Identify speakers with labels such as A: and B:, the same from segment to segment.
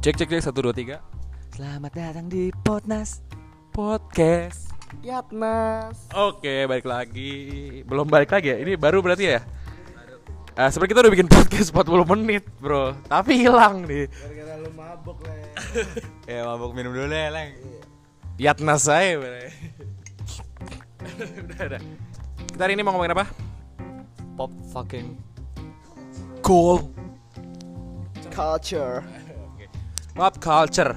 A: Cek cek cek satu dua tiga.
B: Selamat datang di Potnas.
A: Podcast.
C: Yatnas.
A: Oke, balik lagi. Belum balik lagi ya? Ini baru berarti ya? Eh, sebenarnya kita udah bikin podcast 40 menit, Bro. Tapi hilang nih.
C: Gara-gara lu mabok le.
B: Ya mabuk minum dulu ya, Leng.
A: Yatnas saya, Bro. udah, udah. Kita hari ini mau ngomongin apa?
B: Pop fucking
A: Cool.
C: Culture.
A: Pop culture.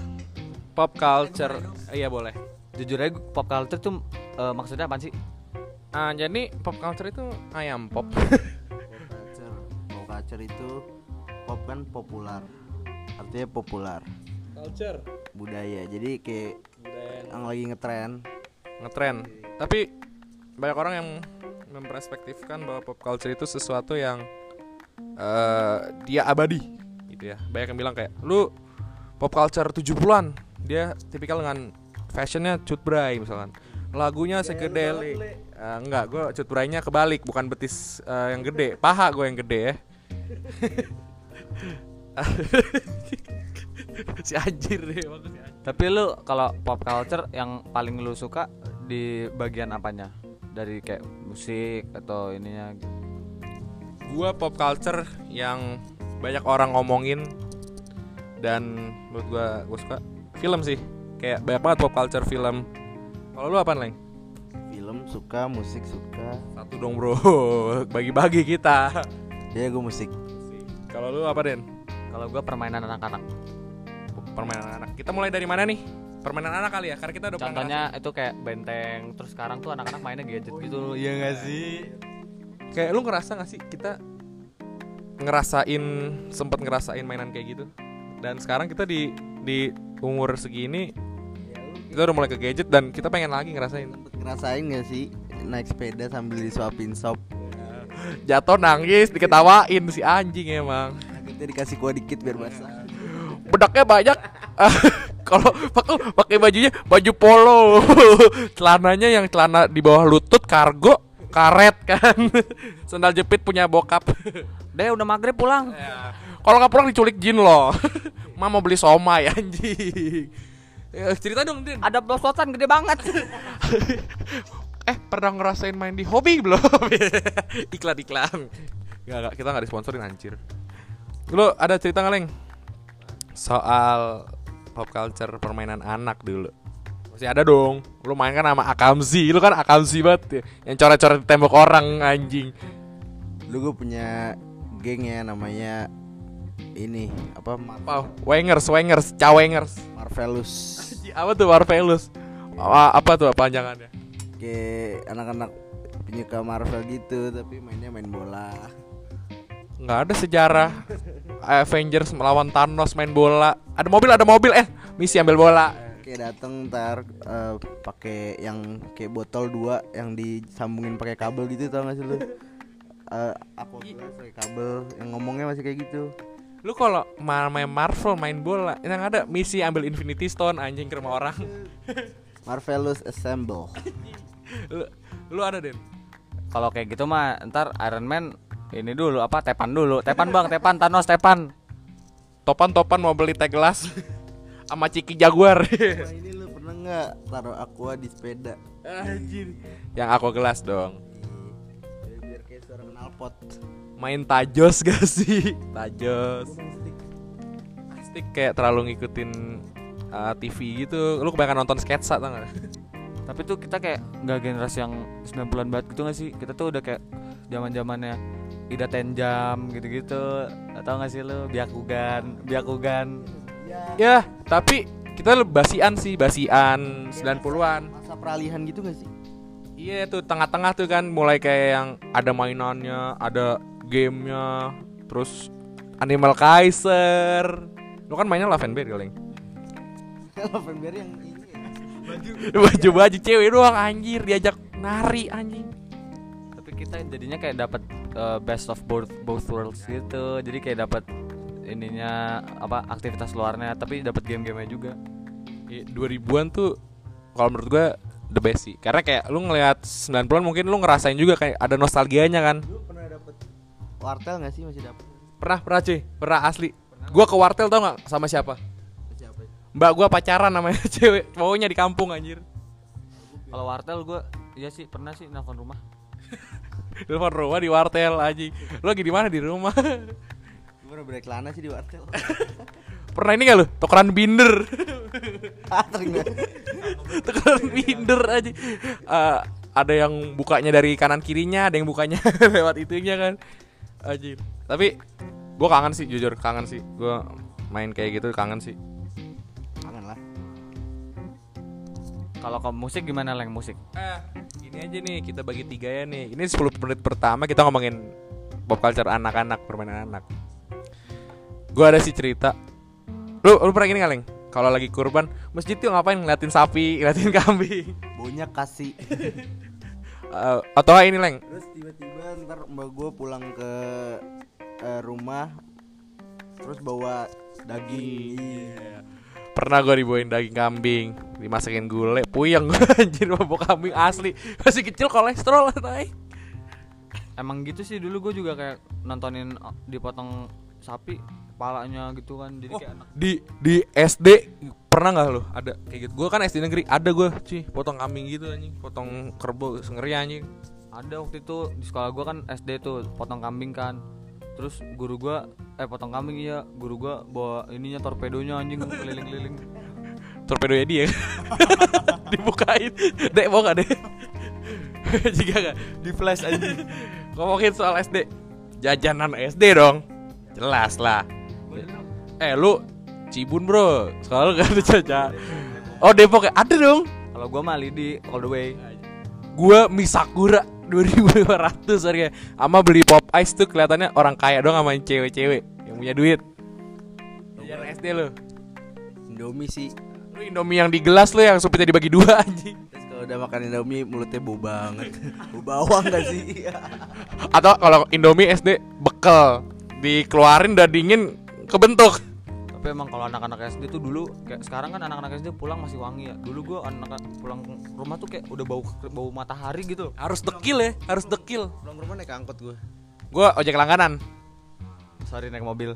A: Pop culture. Iya, boleh.
B: jujur aja pop culture tuh eh, maksudnya apa sih?
A: Ah, jadi pop culture itu ayam pop.
C: Pop culture. Pop culture itu pop kan populer. Artinya populer.
A: culture.
C: Budaya. Jadi kayak yang lagi ngetren.
A: ngetren tapi banyak orang yang memperspektifkan bahwa pop culture itu sesuatu yang eh dia abadi gitu ya banyak yang bilang kayak lu pop culture 70-an dia tipikal dengan fashionnya cut bray misalkan lagunya psychedelic Eh, enggak gue cut braynya kebalik bukan betis eh, yang gede paha gue yang gede ya si anjir deh emang si anjir.
B: Tapi lu kalau pop culture yang paling lu suka di bagian apanya? Dari kayak musik atau ininya gitu.
A: gua pop culture yang banyak orang ngomongin dan menurut gua gua suka film sih kayak banyak banget pop culture film kalau lu apa leng
C: Film suka, musik suka.
A: satu dong bro bagi-bagi kita
C: Ya gue musik.
A: kalau lu apa den
B: Kalau gua permainan anak-anak.
A: permainan anak kita mulai dari mana nih permainan anak kali ya karena kita udah pernah
B: Contohnya itu kayak benteng, terus sekarang tuh anak-anak mainnya gadget gitu. Iya gak sih?
A: kayak lu ngerasa gak sih kita ngerasain sempet ngerasain mainan kayak gitu dan sekarang kita di di umur segini kita udah mulai ke gadget dan kita pengen lagi ngerasain.
C: Ngerasain gak sih naik sepeda sambil disuapin sop?
A: jatuh nangis diketawain si anjing emang.
C: Kita dikasih kuah dikit biar basah.
A: bedaknya banyak. Kalau pakai pakai bajunya baju polo. Celananya yang celana di bawah lutut kargo karet kan. Sandal jepit punya bokap.
B: Deh udah maghrib pulang.
A: Kalau nggak pulang diculik jin loh. Ma mau beli somai anjing. Eh, cerita dong Din.
B: Ada pelosotan gede banget.
A: eh pernah ngerasain main di hobi belum? Iklan iklan nggak nggak kita nggak disponsorin anjir. Lu ada cerita nggak leng? Soal pop culture permainan anak dulu. Masih ada dong. Lu main kan sama Akamsi lu kan Akamsi banget ya. Yang coret-coret tembok orang anjing.
C: Dulu gue punya geng ya namanya ini apa? Mar-
A: apa? Wengers Wengers Cawengers.
C: Marvelous.
A: Apa tuh Marvelous? Apa, apa tuh panjangannya?
C: Kayak anak-anak penyuka Marvel gitu tapi mainnya main bola.
A: Nggak ada sejarah. Avengers melawan Thanos main bola. Ada mobil ada mobil. Eh misi ambil bola.
C: Kayak dateng ntar eh, pakai yang kayak botol dua yang disambungin pakai kabel gitu tau gak sih lu? Eh, aku gelas pakai kabel yang ngomongnya masih kayak gitu
A: lu kalau ma- main Marvel main bola yang ada misi ambil Infinity Stone anjing ke rumah orang.
C: Marvelous Assemble.
A: Lu, lu ada den?
B: Kalau kayak gitu mah ntar Iron Man ini dulu apa tepan dulu. Tepan Bang, tepan Thanos tepan.
A: topan topan mau beli teh gelas sama Ciki Jaguar.
C: Nah, ini lu pernah nggak taruh aqua di sepeda?
A: Anjir yang aku gelas dong.
C: Biar, biar kayak suara knalpot
A: main tajos gak sih? Tajos. Stick kayak terlalu ngikutin uh, TV gitu. Lu kebanyakan nonton sketsa tau gak
B: Tapi tuh kita kayak nggak generasi yang 90-an banget gitu gak sih? Kita tuh udah kayak zaman-zamannya Ida Tenjam gitu-gitu. Atau gak sih lu? Byakugan, Byakugan.
A: ya tapi kita lebih basian sih basian 90-an
C: masa peralihan gitu gak sih?
A: Iya tuh tengah-tengah tuh kan mulai kayak yang ada mainannya, ada gamenya, terus Animal Kaiser. Lu kan mainnya Lavender kali.
C: Lavender yang ini ya.
A: Baju baju cewek doang anjir diajak nari anjing.
B: Tapi kita jadinya kayak dapat eh, best of both both worlds gitu. Jadi kayak dapat ininya apa aktivitas luarnya tapi dapat game-gamenya juga.
A: Iya, 2000-an tuh kalau menurut gua the best sih. Karena kayak lu ngelihat 90-an mungkin lu ngerasain juga kayak ada nostalgianya kan.
C: Pernah wartel gak sih masih dapet?
A: Pernah pernah cuy, pernah asli. Gua ke wartel tau nggak sama siapa? mbak gua pacaran namanya cewek cowoknya di kampung anjir.
B: Kalau wartel gue iya sih pernah sih nelfon rumah.
A: telepon rumah di wartel aja lu lagi di mana? Di rumah.
C: Gue pernah bereklana sih di wartel.
A: pernah ini gak lu? Tukeran binder.
C: Ah,
A: tukeran binder aja Eh, ada yang bukanya dari kanan kirinya ada yang bukanya lewat itunya kan aja tapi gua kangen sih jujur kangen sih gua main kayak gitu kangen sih
C: Kangen lah.
B: Kalau ke musik gimana leng musik?
A: Eh, ini aja nih kita bagi tiga ya nih. Ini 10 menit pertama kita ngomongin pop culture anak-anak, permainan anak. Gua ada sih cerita. Lu lu pernah gini nggak, Leng? Kalau lagi kurban, masjid tuh ngapain ngeliatin sapi, ngeliatin kambing.
C: Baunya kasih.
A: Eh, atau ini, Leng.
C: Terus tiba-tiba ntar mbak gue pulang ke eh, rumah terus bawa daging.
A: Pernah gue dibawain daging kambing, dimasakin gulai, puyeng gue anjir bau kambing asli. Masih kecil kolesterol naik.
B: Emang gitu sih dulu gue juga kayak nontonin uh, dipotong sapi kepalanya gitu kan. Jadi kayak enak.
A: Di di SD pernah nggak lo ada kayak gitu? Gue kan SD negeri ada gue cuy. Potong kambing gitu anjing, potong kerbau ngeri anjing.
B: Ada waktu itu di sekolah gue kan SD tuh potong kambing kan. Terus guru gua eh potong kambing iya, guru gua bawa ininya torpedonya anjing keliling-keliling.
A: torpedo ya dia. Dibukain. Dek mau gak dek? Jika gak di flash aja ngomongin soal SD jajanan SD dong. Jelas lah. Eh lu Cibun bro soalnya gak ada jajan oh Depok ya ada dong
B: Kalau gua mah Lidi all the way.
A: gua Misakura 2500 harga sama beli pop ice tuh kelihatannya orang kaya dong sama cewek-cewek yang punya duit jajanan SD lu
C: Indomie sih.
A: lu Indomie yang di gelas lu yang supitnya dibagi dua anjing
C: Terus kalau udah makan Indomie mulutnya bau banget. bau bawang gak sih?
A: Atau kalau Indomie SD bekel dikeluarin udah dingin kebentuk.
B: Tapi emang kalau anak-anak SD tuh dulu kayak sekarang kan anak-anak SD pulang masih wangi ya. Dulu gua anak pulang rumah tuh kayak udah bau bau matahari gitu.
A: Harus dekil ya, harus dekil.
C: Pulang rumah naik angkot gue.
A: Gua ojek langganan.
B: Sorry naik mobil.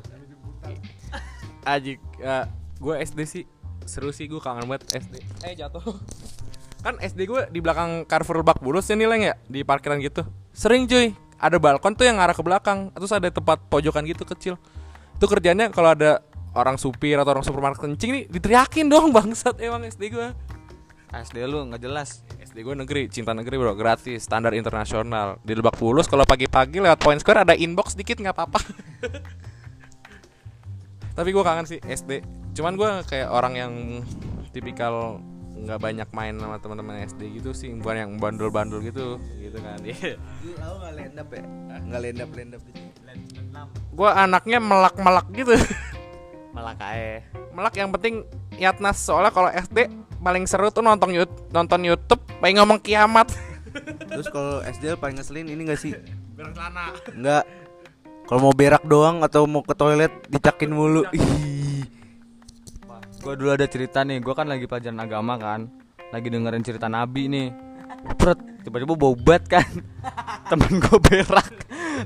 A: Ajik, ya, gue SD sih seru sih gue kangen banget SD. Eh jatuh. Kan SD gue di belakang Carrefour Lebak Bulus ya nih Leng ya di parkiran gitu. Sering cuy, ada balkon tuh yang arah ke belakang, terus ada tempat pojokan gitu kecil. Itu kerjanya kalau ada orang supir atau orang supermarket kencing nih diteriakin dong bangsat emang SD gue.
B: SD lu nggak jelas.
A: SD gue negeri, cinta negeri bro, gratis, standar internasional. Di Lebak Bulus kalau pagi-pagi lewat Point Square ada inbox dikit nggak apa-apa. Tapi gue kangen sih SD. Cuman gue kayak orang yang tipikal nggak banyak main sama teman-teman SD gitu sih, bukan yang bandel-bandel gitu, gitu kan.
C: Lu tahu gak lendap ya? Gak lendap lendap gitu.
A: gue anaknya melak-melak gitu.
B: Malah kae.
A: melak yang penting Yatnas soalnya kalau SD paling seru tuh nonton YouTube, nonton YouTube, pengen ngomong kiamat.
C: Terus kalau SD paling ngeselin ini gak sih?
A: Berak celana.
C: Enggak. Kalau mau berak doang atau mau ke toilet dicakin mulu. Ih.
B: Gua dulu ada cerita nih, gua kan lagi pelajaran agama kan. Lagi dengerin cerita Nabi nih. Pret, tiba-tiba bau bat kan. Temen gua berak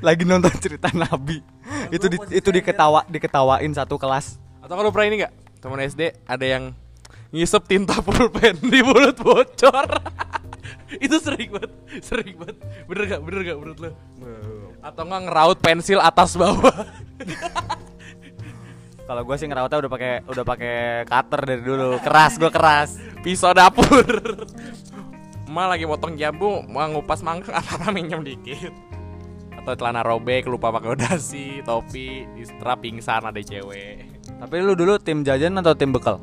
B: lagi nonton cerita Nabi. Itu di, itu diketawa diketawain satu kelas.
A: Atau kalau pernah ini nggak teman SD ada yang ngisep tinta pulpen di mulut bocor. itu sering banget, sering banget. Bener gak? Bener gak menurut lo? Atau nggak ngeraut pensil atas bawah?
B: Kalau gua sih ngerawatnya udah pakai udah pakai cutter dari dulu. Keras gua keras.
A: Pisau dapur. Emak lagi motong jambu, mau ngupas mangga, apa minjem dikit. Atau celana robek, lupa pakai dasi, topi, di strap pingsan ada cewek.
B: Tapi lu dulu tim jajan atau tim bekal?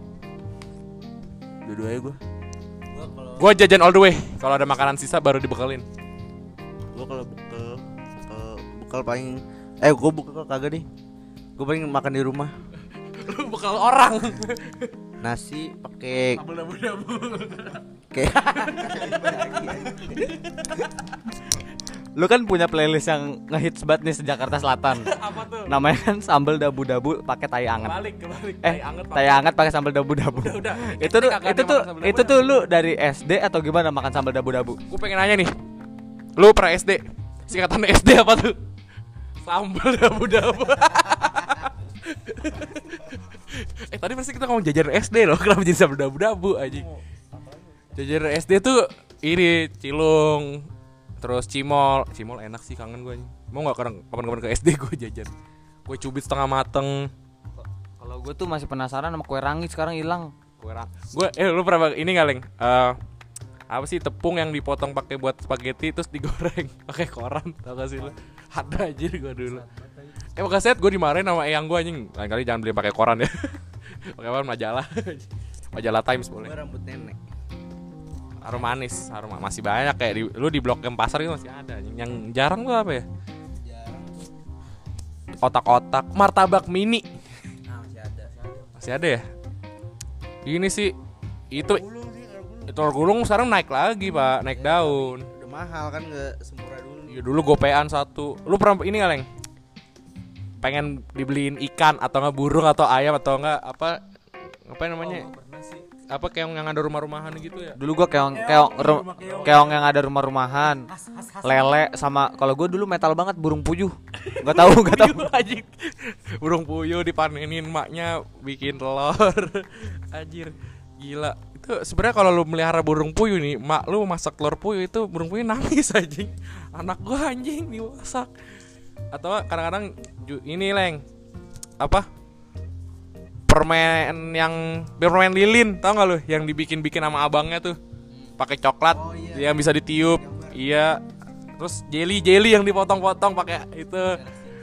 C: Dua-duanya gue. Gue kalau
A: Gua jajan all the way. Kalau ada makanan sisa baru dibekelin.
C: gue kalau bekal bekal bekal paling eh gue bekal kagak nih. Gue paling makan di rumah.
A: Lu bekal orang.
C: Nasi pakai kayak
B: Lu kan punya playlist yang ngehits banget nih sejakarta Selatan.
A: Apa tuh?
B: Namanya kan sambal dabu-dabu pakai tai anget.
A: Balik, kebalik.
B: Eh, tai anget pakai sambal dabu-dabu.
A: Udah, udah.
B: Itu tuh itu tuh
A: sambal
B: itu tuh lu dari SD atau gimana makan sambal dabu-dabu?
A: Gue pengen nanya nih. Lu pra SD. Singkatan SD apa tuh? Sambal dabu-dabu. eh tadi pasti kita ngomong jajaran SD loh kenapa jadi sampai dabu-dabu aja jajaran SD tuh ini cilung terus cimol cimol enak sih kangen gue mau nggak kadang kapan-kapan ke SD gue jajan. Kue cubit setengah mateng.
B: Kalau gue tuh masih penasaran sama kue rangi sekarang hilang.
A: kue rang gue eh lu pernah ini nggak leng? Eh, apa sih tepung yang dipotong pakai buat spaghetti terus digoreng pakai koran tau gak sih lu? Ada aja gue dulu. Eh makanya set gue dimarahin sama eyang gue anjing. Lain kali jangan beli pakai koran ya. Pakai apa majalah. Majalah Times boleh.
C: Rambut nenek.
A: Harum manis harum masih banyak kayak di, lu di blok M pasar itu masih ada yang jarang tuh apa ya? Otak-otak martabak mini.
C: Nah, masih ada.
A: masih ada. Ya? Ini sih itu telur gulung sekarang naik lagi pak. Naik daun.
C: Udah mahal kan nggak semurah dulu.
A: ya dulu gopean satu. Lu pernah ini nggak leng? Pengen dibeliin ikan atau nggak burung atau ayam atau nggak apa apa namanya apa keong yang ada rumah-rumahan gitu ya?
B: Dulu gua keong keong ru- keong. yang ada rumah-rumahan. Lele sama kalau gua dulu metal banget burung puyuh. Gak tahu, gak tahu.
A: Anjing. Burung puyuh dipanenin maknya bikin telur. Anjir gila. Itu sebenarnya kalau lu melihara burung puyuh nih mak lu masak telur puyuh itu burung puyuh nangis anjing. Anak gua anjing dimasak. Atau kadang-kadang ini leng. Apa permen yang permen lilin tau gak lu? Yang dibikin-bikin sama abangnya tuh. Pakai coklat
C: Oh, iya.
A: yang bisa ditiup. Iya. Terus jelly jelly yang dipotong-potong pakai itu.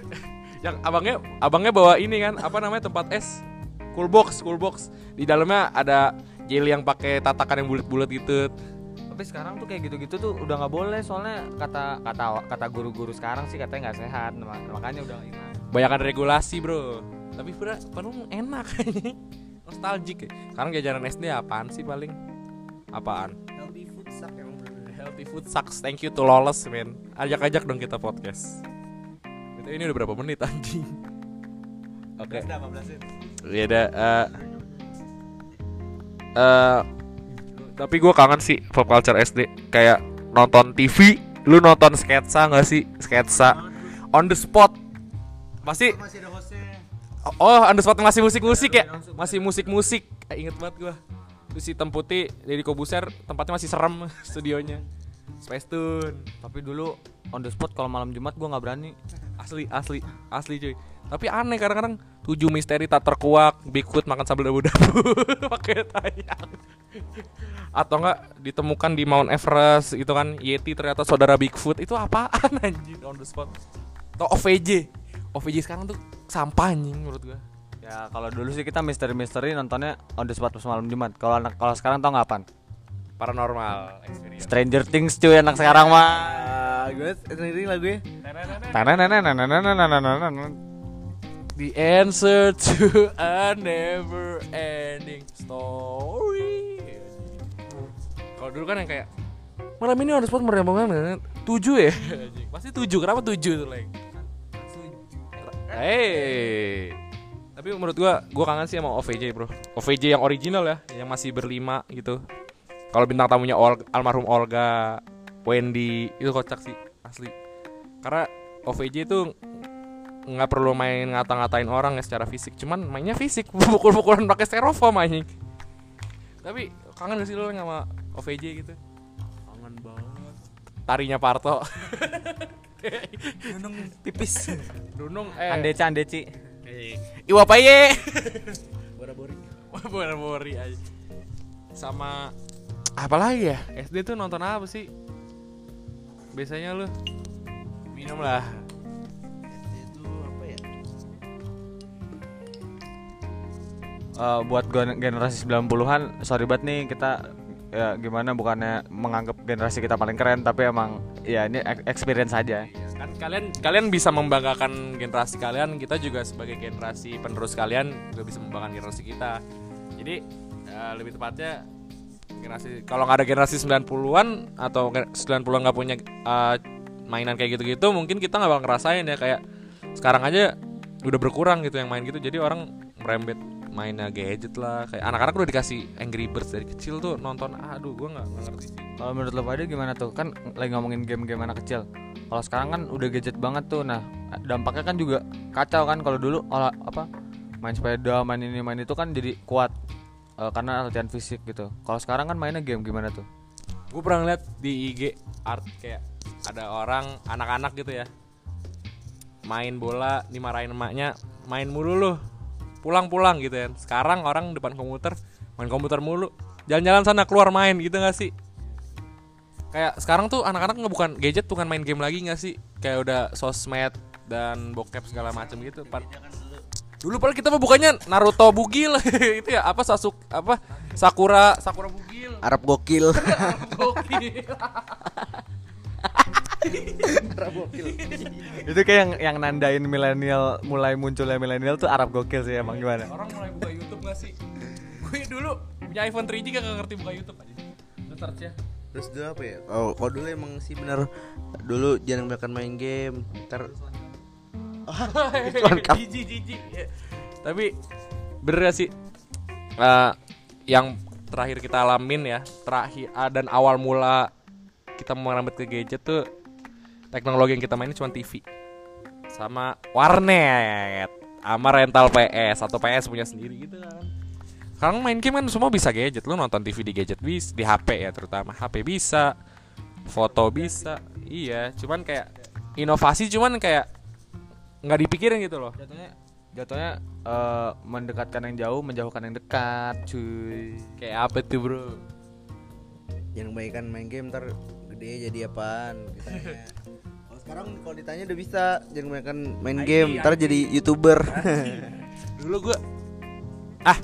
A: Yang abangnya abangnya bawa ini kan apa namanya tempat es? Cool box cool box. Di dalamnya ada jelly yang pakai tatakan yang bulat-bulat gitu.
B: Tapi sekarang tuh kayak gitu-gitu tuh udah nggak boleh soalnya kata kata kata guru-guru sekarang sih katanya nggak sehat. Mak- makanya udah
A: banyakan regulasi bro tapi bener padahal enak nostalgic ya. Sekarang jajanan SD apaan sih paling? Apaan?
C: Healthy food suck emang bener.
A: healthy food sucks. Thank you to lawless man ajak-ajak dong kita podcast. Itu ini udah berapa menit anjing? Oke. Ya udah eh eh, tapi gue kangen sih pop culture SD kayak nonton TV lu nonton sketsa nggak sih? Sketsa. On the spot. Pasti
C: ada.
A: Oh, on the spot masih musik-musik ya? Masih musik-musik. Eh, inget banget gua. Terus si Temputi Deddy Kobuser tempatnya masih serem studionya. Space Tune.
B: Tapi dulu on the spot kalau malam Jumat gua nggak berani.
A: Asli, asli, asli cuy. Tapi aneh kadang-kadang tujuh misteri tak terkuak, Bigfoot makan sambal dabu-dabu pakai tayang. Atau enggak ditemukan di Mount Everest itu kan Yeti ternyata saudara Bigfoot itu apaan anjing on the spot. Atau OVJ. OVJ sekarang tuh sampah anjing menurut gua.
B: Ya kalau dulu sih kita misteri-misteri nontonnya on the spot pas malam Jumat. Kalau anak kalau sekarang tau nggak apaan?
A: Paranormal experience.
B: Stranger Things cuy anak sekarang mah.
C: Ah, gue sendiri lagu ya.
A: The answer to a never ending story. Kalau dulu kan yang kayak malam ini on the spot merenungkan tujuh ya. Pasti tujuh. Kenapa tujuh tuh leng? Hey. Tapi menurut gua, gua kangen sih sama OVJ bro. OVJ yang original ya, yang masih berlima gitu. Kalau bintang tamunya Ol- almarhum Olga, Wendy itu kocak sih asli. Karena OVJ itu nggak perlu main ngata-ngatain orang ya secara fisik cuman mainnya fisik pukul-pukulan pakai styrofoam anjing tapi kangen gak sih lo sama OVJ gitu kangen banget tarinya Parto
C: Nunung pipis.
A: Nunung eh
B: Andeci Andeci.
A: Iwa Paye
C: Bora-bori.
A: Bora-bori aja sama apa lagi ya SD tuh nonton apa sih biasanya lu minum lah
C: Itu apa ya?
B: Eh, buat gen- generasi 90-an sorry banget nih kita ya gimana bukannya menganggap generasi kita paling keren tapi emang ya ini ek- experience aja.
A: Kan kalian kalian bisa membanggakan generasi kalian kita juga sebagai generasi penerus kalian juga bisa membanggakan generasi kita. Jadi eh, lebih tepatnya generasi kalau nggak ada generasi 90-an atau ge- 90-an nggak punya eh, mainan kayak gitu-gitu mungkin kita nggak bakal ngerasain ya kayak sekarang aja udah berkurang gitu yang main gitu jadi orang merembet mainnya gadget lah kayak anak-anak udah dikasih Angry Birds dari kecil tuh nonton aduh gua nggak ngerti
B: Kalau menurut lo pada gimana tuh? Kan lagi ngomongin game-game anak kecil. Kalau sekarang kan udah gadget banget tuh. Nah, dampaknya kan juga kacau kan kalau dulu olah, apa main sepeda main ini main itu kan jadi kuat eh, karena latihan fisik gitu kalau sekarang kan mainnya game gimana tuh
A: gue pernah ngeliat di IG art kayak ada orang anak-anak gitu ya main bola dimarahin emaknya main mulu lu pulang-pulang gitu ya sekarang orang depan komputer main komputer mulu. Jalan-jalan sana keluar main gitu gak sih? Kayak sekarang tuh anak-anak nggak bukan gadget bukan main game lagi gak sih? Kayak udah sosmed dan bokep segala macam gitu. Dulu padahal kita mah bukannya Naruto bugil. Itu ya apa Sasuk apa Sakura Sakura bugil.
C: Arab gokil.
A: Gokil.
B: itu kayak yang yang nandain milenial mulai munculnya milenial tuh Arab gokil sih emang gimana
A: Orang mulai buka YouTube gak sih? Gue dulu punya iPhone 3G gak ngerti buka YouTube aja. Search ya.
C: terus dulu apa ya oh kalau dulu emang sih bener dulu jangan makan main game cup.
A: Jiji jiji. Ya. Tapi bener gak sih? Eh, yang terakhir kita alamin ya, terakhir ah, dan awal mula kita merambut ke gadget tuh teknologi yang kita mainin cuma TV sama warnet sama rental PS atau PS punya sendiri gitu kan. Sekarang main game kan semua bisa gadget. Lu nonton TV di gadget bisa, di HP ya terutama. HP bisa, foto bisa. Iya, cuman kayak inovasi cuman kayak nggak dipikirin gitu loh.
B: jatuhnya jatuhnya eh, mendekatkan yang jauh menjauhkan yang dekat cuy
A: Kayak apa tuh, Bro?
C: jangan kebanyakan main game ntar gede jadi apaan sekarang kalau ditanya udah bisa jangan kebanyakan main
A: ID,
C: game ntar jadi youtuber
A: Dulu gua ah,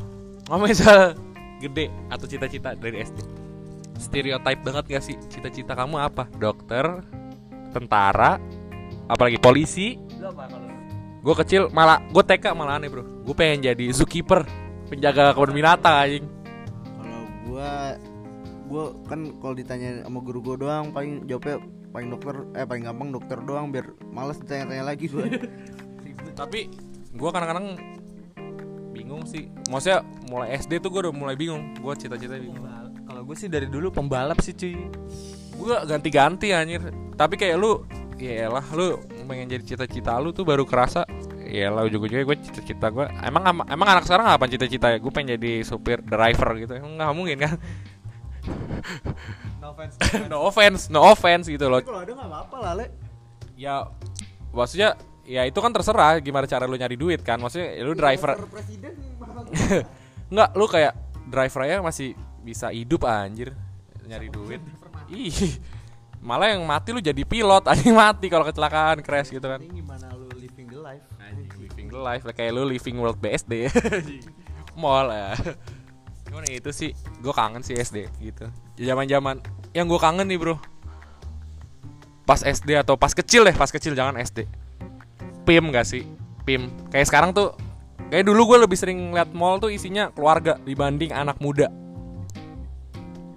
A: ngomongin soal gede atau cita-cita dari SD. Stereotype banget gak sih cita-cita kamu apa? Dokter, tentara, apalagi polisi. Gue kecil malah gue TK malah aneh bro. Gue pengen jadi zookeeper, penjaga kebun binatang anjing.
C: kalau gua gua kan kalau ditanya sama guru gua doang paling jawabnya paling dokter eh paling gampang dokter doang biar males ditanya-tanya lagi gua.
A: Tapi gue kadang-kadang bingung sih. Maksudnya mulai SD tuh gue udah mulai bingung. Gue cita-cita bingung.
B: kalau gue sih dari dulu pembalap sih cuy.
A: Gue ganti-ganti anjir. Tapi kayak lu ya elah lu pengen jadi cita-cita lu tuh baru kerasa. Ya lah ujung-ujungnya gue cita-cita gue emang emang anak sekarang apa cita-cita? Ya gue pengen jadi supir driver gitu. Emang nggak mungkin kan
B: offense
A: no offense no offense gitu loh.
C: Kalau ada nggak apa-apa lah le.
A: Ya maksudnya ya itu kan terserah gimana cara lu nyari duit kan. Maksudnya ya lu driver
C: presiden
A: nggak lu kayak driver aja masih bisa hidup anjir nyari duit. ih malah yang mati lu jadi pilot anjing mati kalau kecelakaan crash gitu kan.
C: Ini gimana lu living the life?
A: Living the life kayak lu living world BSD mall ya gimana itu sih gue kangen sih SD gitu. Zaman zaman yang gue kangen nih bro. Pas SD atau pas kecil deh pas kecil jangan SD pim gak sih? Pim kayak sekarang tuh kayak dulu gue lebih sering liat mall tuh isinya keluarga dibanding anak muda.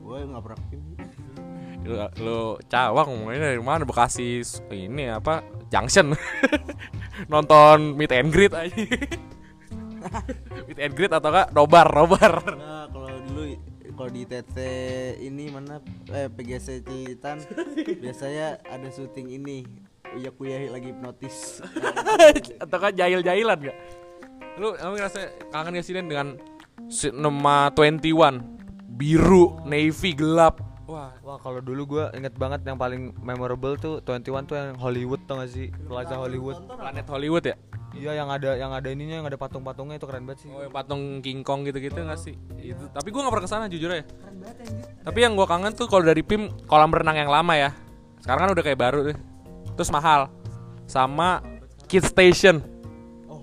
C: Gue nggak pernah film.
A: lu, lu cawang ngomongnya dari mana? Bekasi ini apa? Junction. Nonton meet and greet aja. Meet and greet atau enggak nobar nobar
C: kalau di TT ini mana eh PGC Cilitan biasanya ada syuting ini. Uya Kuya lagi hipnotis.
A: atau kan jahil-jahilan gak lu emang ngerasa kangen gak sih Den dengan nama 21 biru navy gelap. Wah.
B: Wah kalau dulu gue inget banget yang paling memorable tuh 21 tuh yang Hollywood tau gak sih? Plaza Hollywood.
A: Planet Hollywood ya
B: Iya yang ada yang ada ininya yang ada patung-patungnya itu keren banget sih
A: Oh, yang patung King Kong gitu-gitu nggak sih? Itu. Tapi gue nggak pernah ke sana jujur ya. Tapi yang gue kangen tuh kalau dari PIM kolam renang yang lama ya. Sekarang kan udah kayak baru deh. Terus mahal. Sama Kid Station.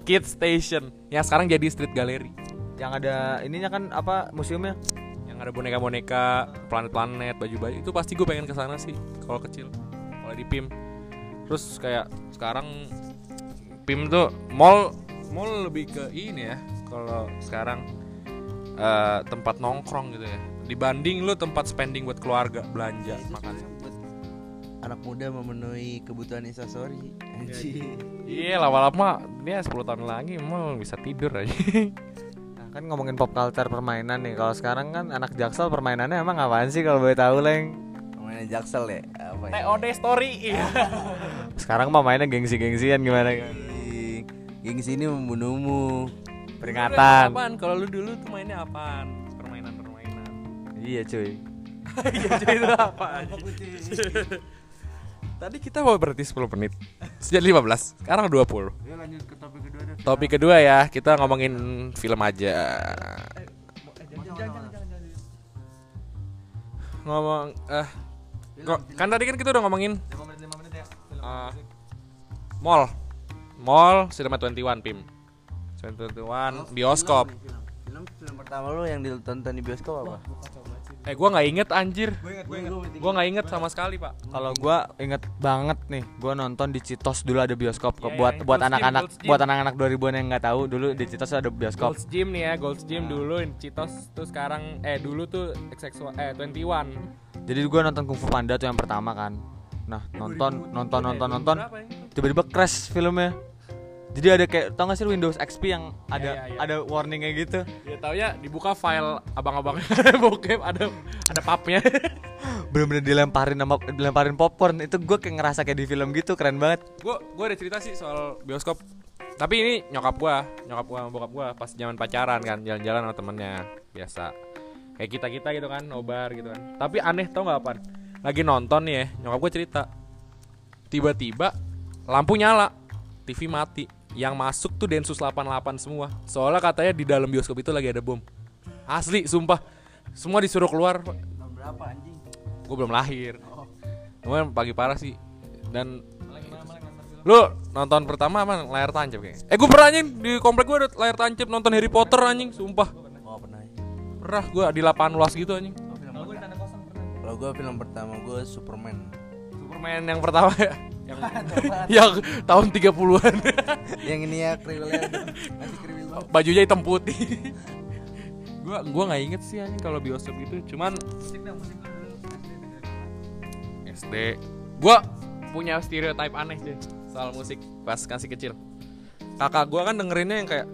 A: Kid Station. Yang sekarang jadi street gallery.
B: Yang ada ininya kan apa museumnya
A: Yang ada boneka-boneka, planet-planet, baju-baju. Itu pasti gue pengen ke sana sih kalau kecil. Kalau di PIM. Terus kayak sekarang PIM tuh mall mall lebih ke ini ya. Kalau sekarang eh, tempat nongkrong gitu ya. Dibanding lu tempat spending buat keluarga, belanja, makan.
C: Buat anak muda memenuhi kebutuhan instastory. Anjing.
A: Iya, lama-lama dia 10 tahun lagi mall bisa tidur aja.
B: Nah, kan ngomongin pop culture permainan nih kalau sekarang kan anak jaksel permainannya emang apaan sih kalau boleh tahu leng
C: Namanya Jaksel ya? Apa ya?
A: TOD story. Iya.
B: sekarang mah mainnya gengsi-gengsian gimana kan.
C: Geng sini membunuhmu.
B: Peringatan.
A: Apaan? Kalau lu dulu tuh mainnya apaan? Permainan-permainan.
B: Iya cuy.
A: Iya, jadi itu apa? Tadi kita mau berhenti 10 menit. Sejak 15, sekarang 20.
C: Ya lanjut ke topik kedua deh.
A: Topik kedua ya, kita ngomongin film aja. Ngomong eh kok kan tadi kan kita udah ngomongin eh, mall. Mall Cinema 21 Pim. Cinema 21 bioskop.
C: Film, film pertama lu yang ditonton di bioskop apa?
A: Eh gua nggak inget anjir. Gua nggak inget sama sekali, Pak.
B: Kalau gua inget banget nih, gua nonton di Citos dulu ada bioskop
A: Iya,
B: buat
A: iya,
B: buat anak-anak buat anak-anak 2000-an yang nggak tahu dulu di Citos ada bioskop.
A: Gold's Gym nih ya, Gold's Gym dulu Citos tuh sekarang eh dulu tuh XX eh 21.
B: Jadi gua nonton Kung Fu Panda tuh yang pertama kan. Nah, nonton nonton nonton nonton
A: Berapa ya?
B: tiba-tiba crash filmnya. Jadi ada kayak tau gak sih Windows XP yang ada
A: iya, iya.
B: ada warningnya gitu.
A: Ya tau ya dibuka file abang-abangnya bokep ada ada papnya.
B: Bener-bener dilemparin sama dilemparin popcorn itu gue kayak ngerasa kayak di film gitu keren banget.
A: gua gua ada cerita sih soal bioskop. Tapi ini nyokap gua, nyokap gua sama bokap gua pas zaman pacaran kan, jalan-jalan sama temennya biasa. Kayak kita-kita gitu kan, nobar gitu kan. Tapi aneh tau nggak apa? Lagi nonton nih ya, nyokap gua cerita. Tiba-tiba lampu nyala, TV mati. Yang masuk tuh Densus 88 semua. Soalnya katanya di dalam bioskop itu lagi ada bom. Asli, sumpah. Semua disuruh keluar.
C: Tahun berapa anjing?
A: Gue belum lahir. Cuman pagi parah sih. Dan lu nonton pertama apa layar tancap kayaknya? Eh gue pernah anjing di komplek gue ada layar tancap nonton Harry Potter anjing, sumpah.
C: Oh pernah.
A: Pernah gue di lapangan luas gitu anjing.
C: Oh, Kalau gua film pertama gua Superman.
A: Superman yang pertama ya. Yang, yang tahun 30-an.
C: yang ini ya kriwilnya masih kriwil banget.
A: Bajunya hitam putih. gua gua nggak inget sih anjing kalau bioskop itu, cuman SD. Gua punya stereotype aneh sih soal musik pas kasih kecil. Kakak gua kan dengerinnya yang kayak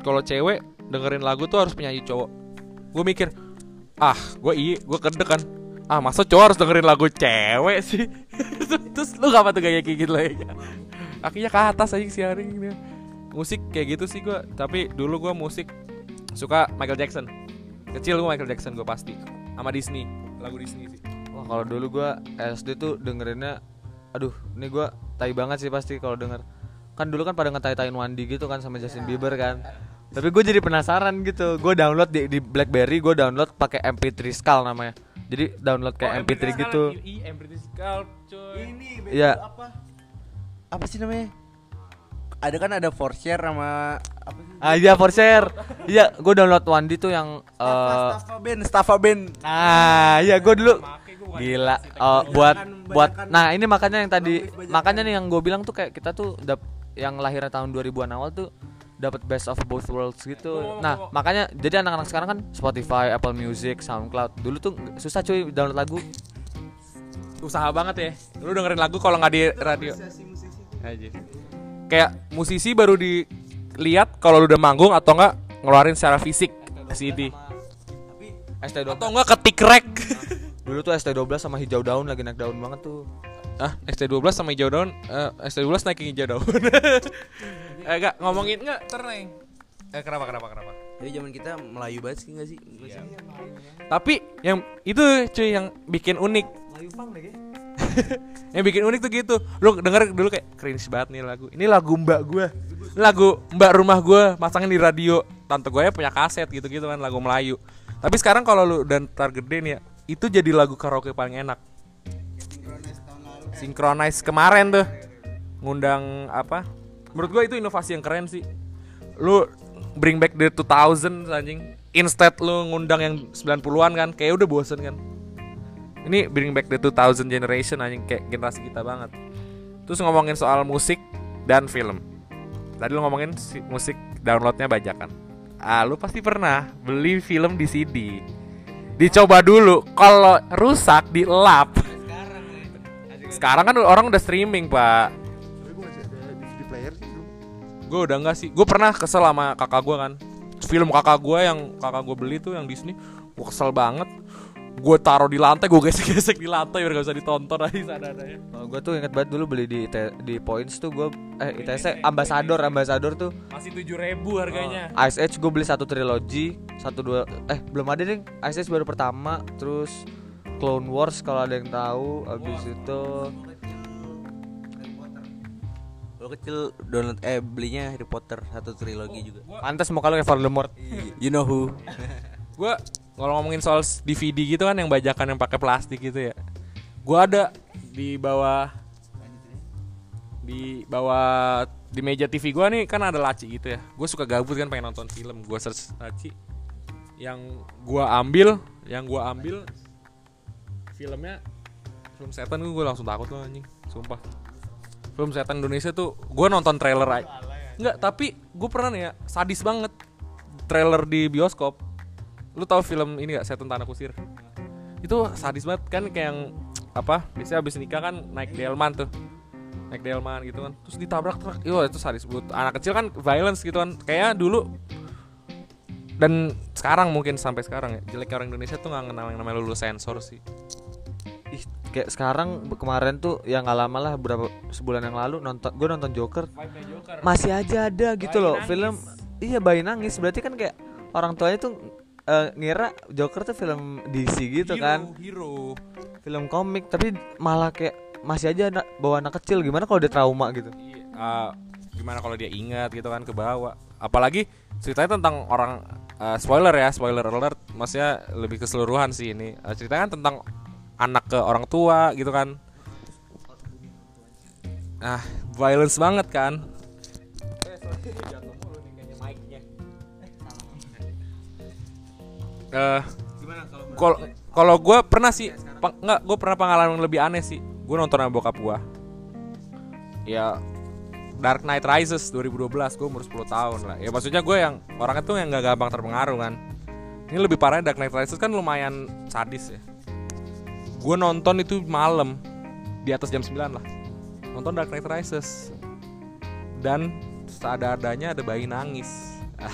A: kalau cewek dengerin lagu tuh harus penyanyi cowok. Gue mikir, ah, gue iya, gue kedek kan. Ah, masa cowok harus dengerin lagu cewek sih? Terus lu ngapa tuh kayak gitu lagi? Kakinya ke atas aja si hari ini. Musik kayak gitu sih gue. Tapi dulu gue musik suka Michael Jackson. Kecil gue Michael Jackson gue pasti. Sama Disney, lagu Disney sih.
B: Wah kalau dulu gua SD tuh dengerinnya Aduh ini gua tai banget sih pasti kalau denger Kan dulu kan pada ngetai-tain Wandi gitu kan sama Justin Bieber kan Tapi gue jadi penasaran gitu Gue download di, di Blackberry gue download pakai MP3 Skull namanya Jadi download kayak MP3 gitu
A: MP3 Sculpt, coy.
C: Ini
B: Iya.
C: apa? Apa sih namanya? Ada kan ada for share sama apa sih?
B: Ah iya for share Iya gue download Wandi tuh yang eh
C: Staffa band, Staffa band.
B: Nah iya gue dulu Gila eh, buat buat Nah ini makanya yang tadi. Makanya nih yang gue bilang tuh kayak kita tuh dap, Yang lahirnya tahun 2000-an awal tuh dapat best of both worlds gitu. Nah, makanya jadi anak-anak sekarang kan Spotify, Apple Music, SoundCloud. Dulu tuh nggak- susah cuy download lagu.
A: usaha banget ya lu dengerin lagu kalau nggak di radio aja kayak musisi baru dilihat kalau lu udah manggung atau enggak ngeluarin secara fisik CD
B: ST12.
A: atau enggak ketik rek
B: Dulu tuh ST12 sama hijau daun lagi naik daun banget tuh.
A: ah ST12 sama hijau daun eh, ST12 naikin hijau daun eh enggak ngomongin enggak terneng eh kenapa kenapa kenapa?
C: Jadi zaman kita Melayu banget sih nggak sih? Sih?
A: tapi yang itu cuy yang bikin unik. Yang bikin unik tuh gitu. Lu denger dulu kayak cringe banget nih lagu. Ini lagu mbak gue lagu mbak rumah gue masangin di radio. Tante gue ya punya kaset gitu gitu kan lagu Melayu. Tapi sekarang kalau lu dan ntar gede nih ya itu jadi lagu karaoke paling enak. Synchronize kemarin tuh. Ngundang apa menurut gue itu inovasi yang keren sih. Lu bring back the 2000 anjing. Instead lu ngundang yang 90-an kan kayak udah bosen kan. Ini bring back the 2000 generation anjing kayak generasi kita banget. Terus ngomongin soal musik dan film. Tadi lu ngomongin si- musik downloadnya bajakan ah lu pasti pernah beli film di CD dicoba dulu kalau rusak di lap sekarang kan orang udah streaming pak.
C: Tapi gue masih ada DVD player.
A: Gue udah enggak sih. Gue pernah kesel sama kakak gue kan. Film kakak gue yang kakak gue beli tuh yang Disney gue kesel banget. Gue taruh di lantai gue gesek-gesek di lantai biar gak usah ditonton aja sana
B: Kalau gue tuh inget banget dulu beli di IT di Points tuh gue eh ITC Ambassador Ambassador tuh
A: masih tujuh ribu harganya.
B: Ice Age gue beli satu trilogi satu dua eh belum ada nih Ice Age baru pertama terus Clone Wars kalau ada yang tahu abis itu
C: Lo kecil download eh belinya Harry Potter satu trilogi juga.
B: pantas mau kalau kayak Voldemort.
C: You know who?
A: gue kalau ngomongin soal DVD gitu kan yang bajakan yang pakai plastik gitu ya. Gue ada di bawah di bawah di meja TV gue nih kan ada laci gitu ya. Gue suka gabut kan pengen nonton film. Gue search laci. Yang gue ambil yang gue ambil filmnya film setan gue langsung takut loh anjing. Sumpah film setan Indonesia tuh gue nonton trailer aja. Nggak tapi gue pernah nih ya sadis banget. Trailer di bioskop. Lu tahu film ini gak setan tanah kusir? Itu sadis banget kan kayak yang apa biasanya abis nikah kan naik delman tuh. Naik delman gitu kan. Terus ditabrak truk. Yo itu sadis banget. Anak kecil kan violence gitu kan. Kayak dulu dan sekarang mungkin sampai sekarang ya jeleknya orang Indonesia tuh nggak kenal yang namanya lulus sensor sih.
B: Ih, kayak sekarang kemarin tuh yang nggak lama lah berapa sebulan yang lalu nonton gue nonton Joker. Masih aja ada gitu
A: Bayi
B: loh
A: nangis.
B: film iya bayi nangis. Berarti kan kayak orang tuanya tuh eh, ngira Joker tuh film DC gitu kan.
A: hero.
B: Film komik tapi malah kayak masih aja anak, bawa anak kecil. Gimana kalau dia trauma gitu?
A: Ah, gimana kalau dia ingat gitu kan ke bawah apalagi ceritanya tentang orang ah, spoiler ya spoiler alert. Maksudnya lebih keseluruhan sih ini. Ah, ceritanya kan tentang anak ke orang tua gitu kan. Ah violence banget kan. Eh, kalau gue pernah sih nggak gue pernah pengalaman lebih aneh sih. Gue nonton sama bokap gue ya Dark Knight Rises 2012 gue umur 10 tahun lah. Ya maksudnya gue yang orangnya tuh yang gak gampang terpengaruh kan. Ini lebih parahnya Dark Knight Rises kan lumayan sadis ya gue nonton itu malam di atas jam 9 lah. Nonton Dark Knight Rises. Dan seadanya ada bayi nangis. Ah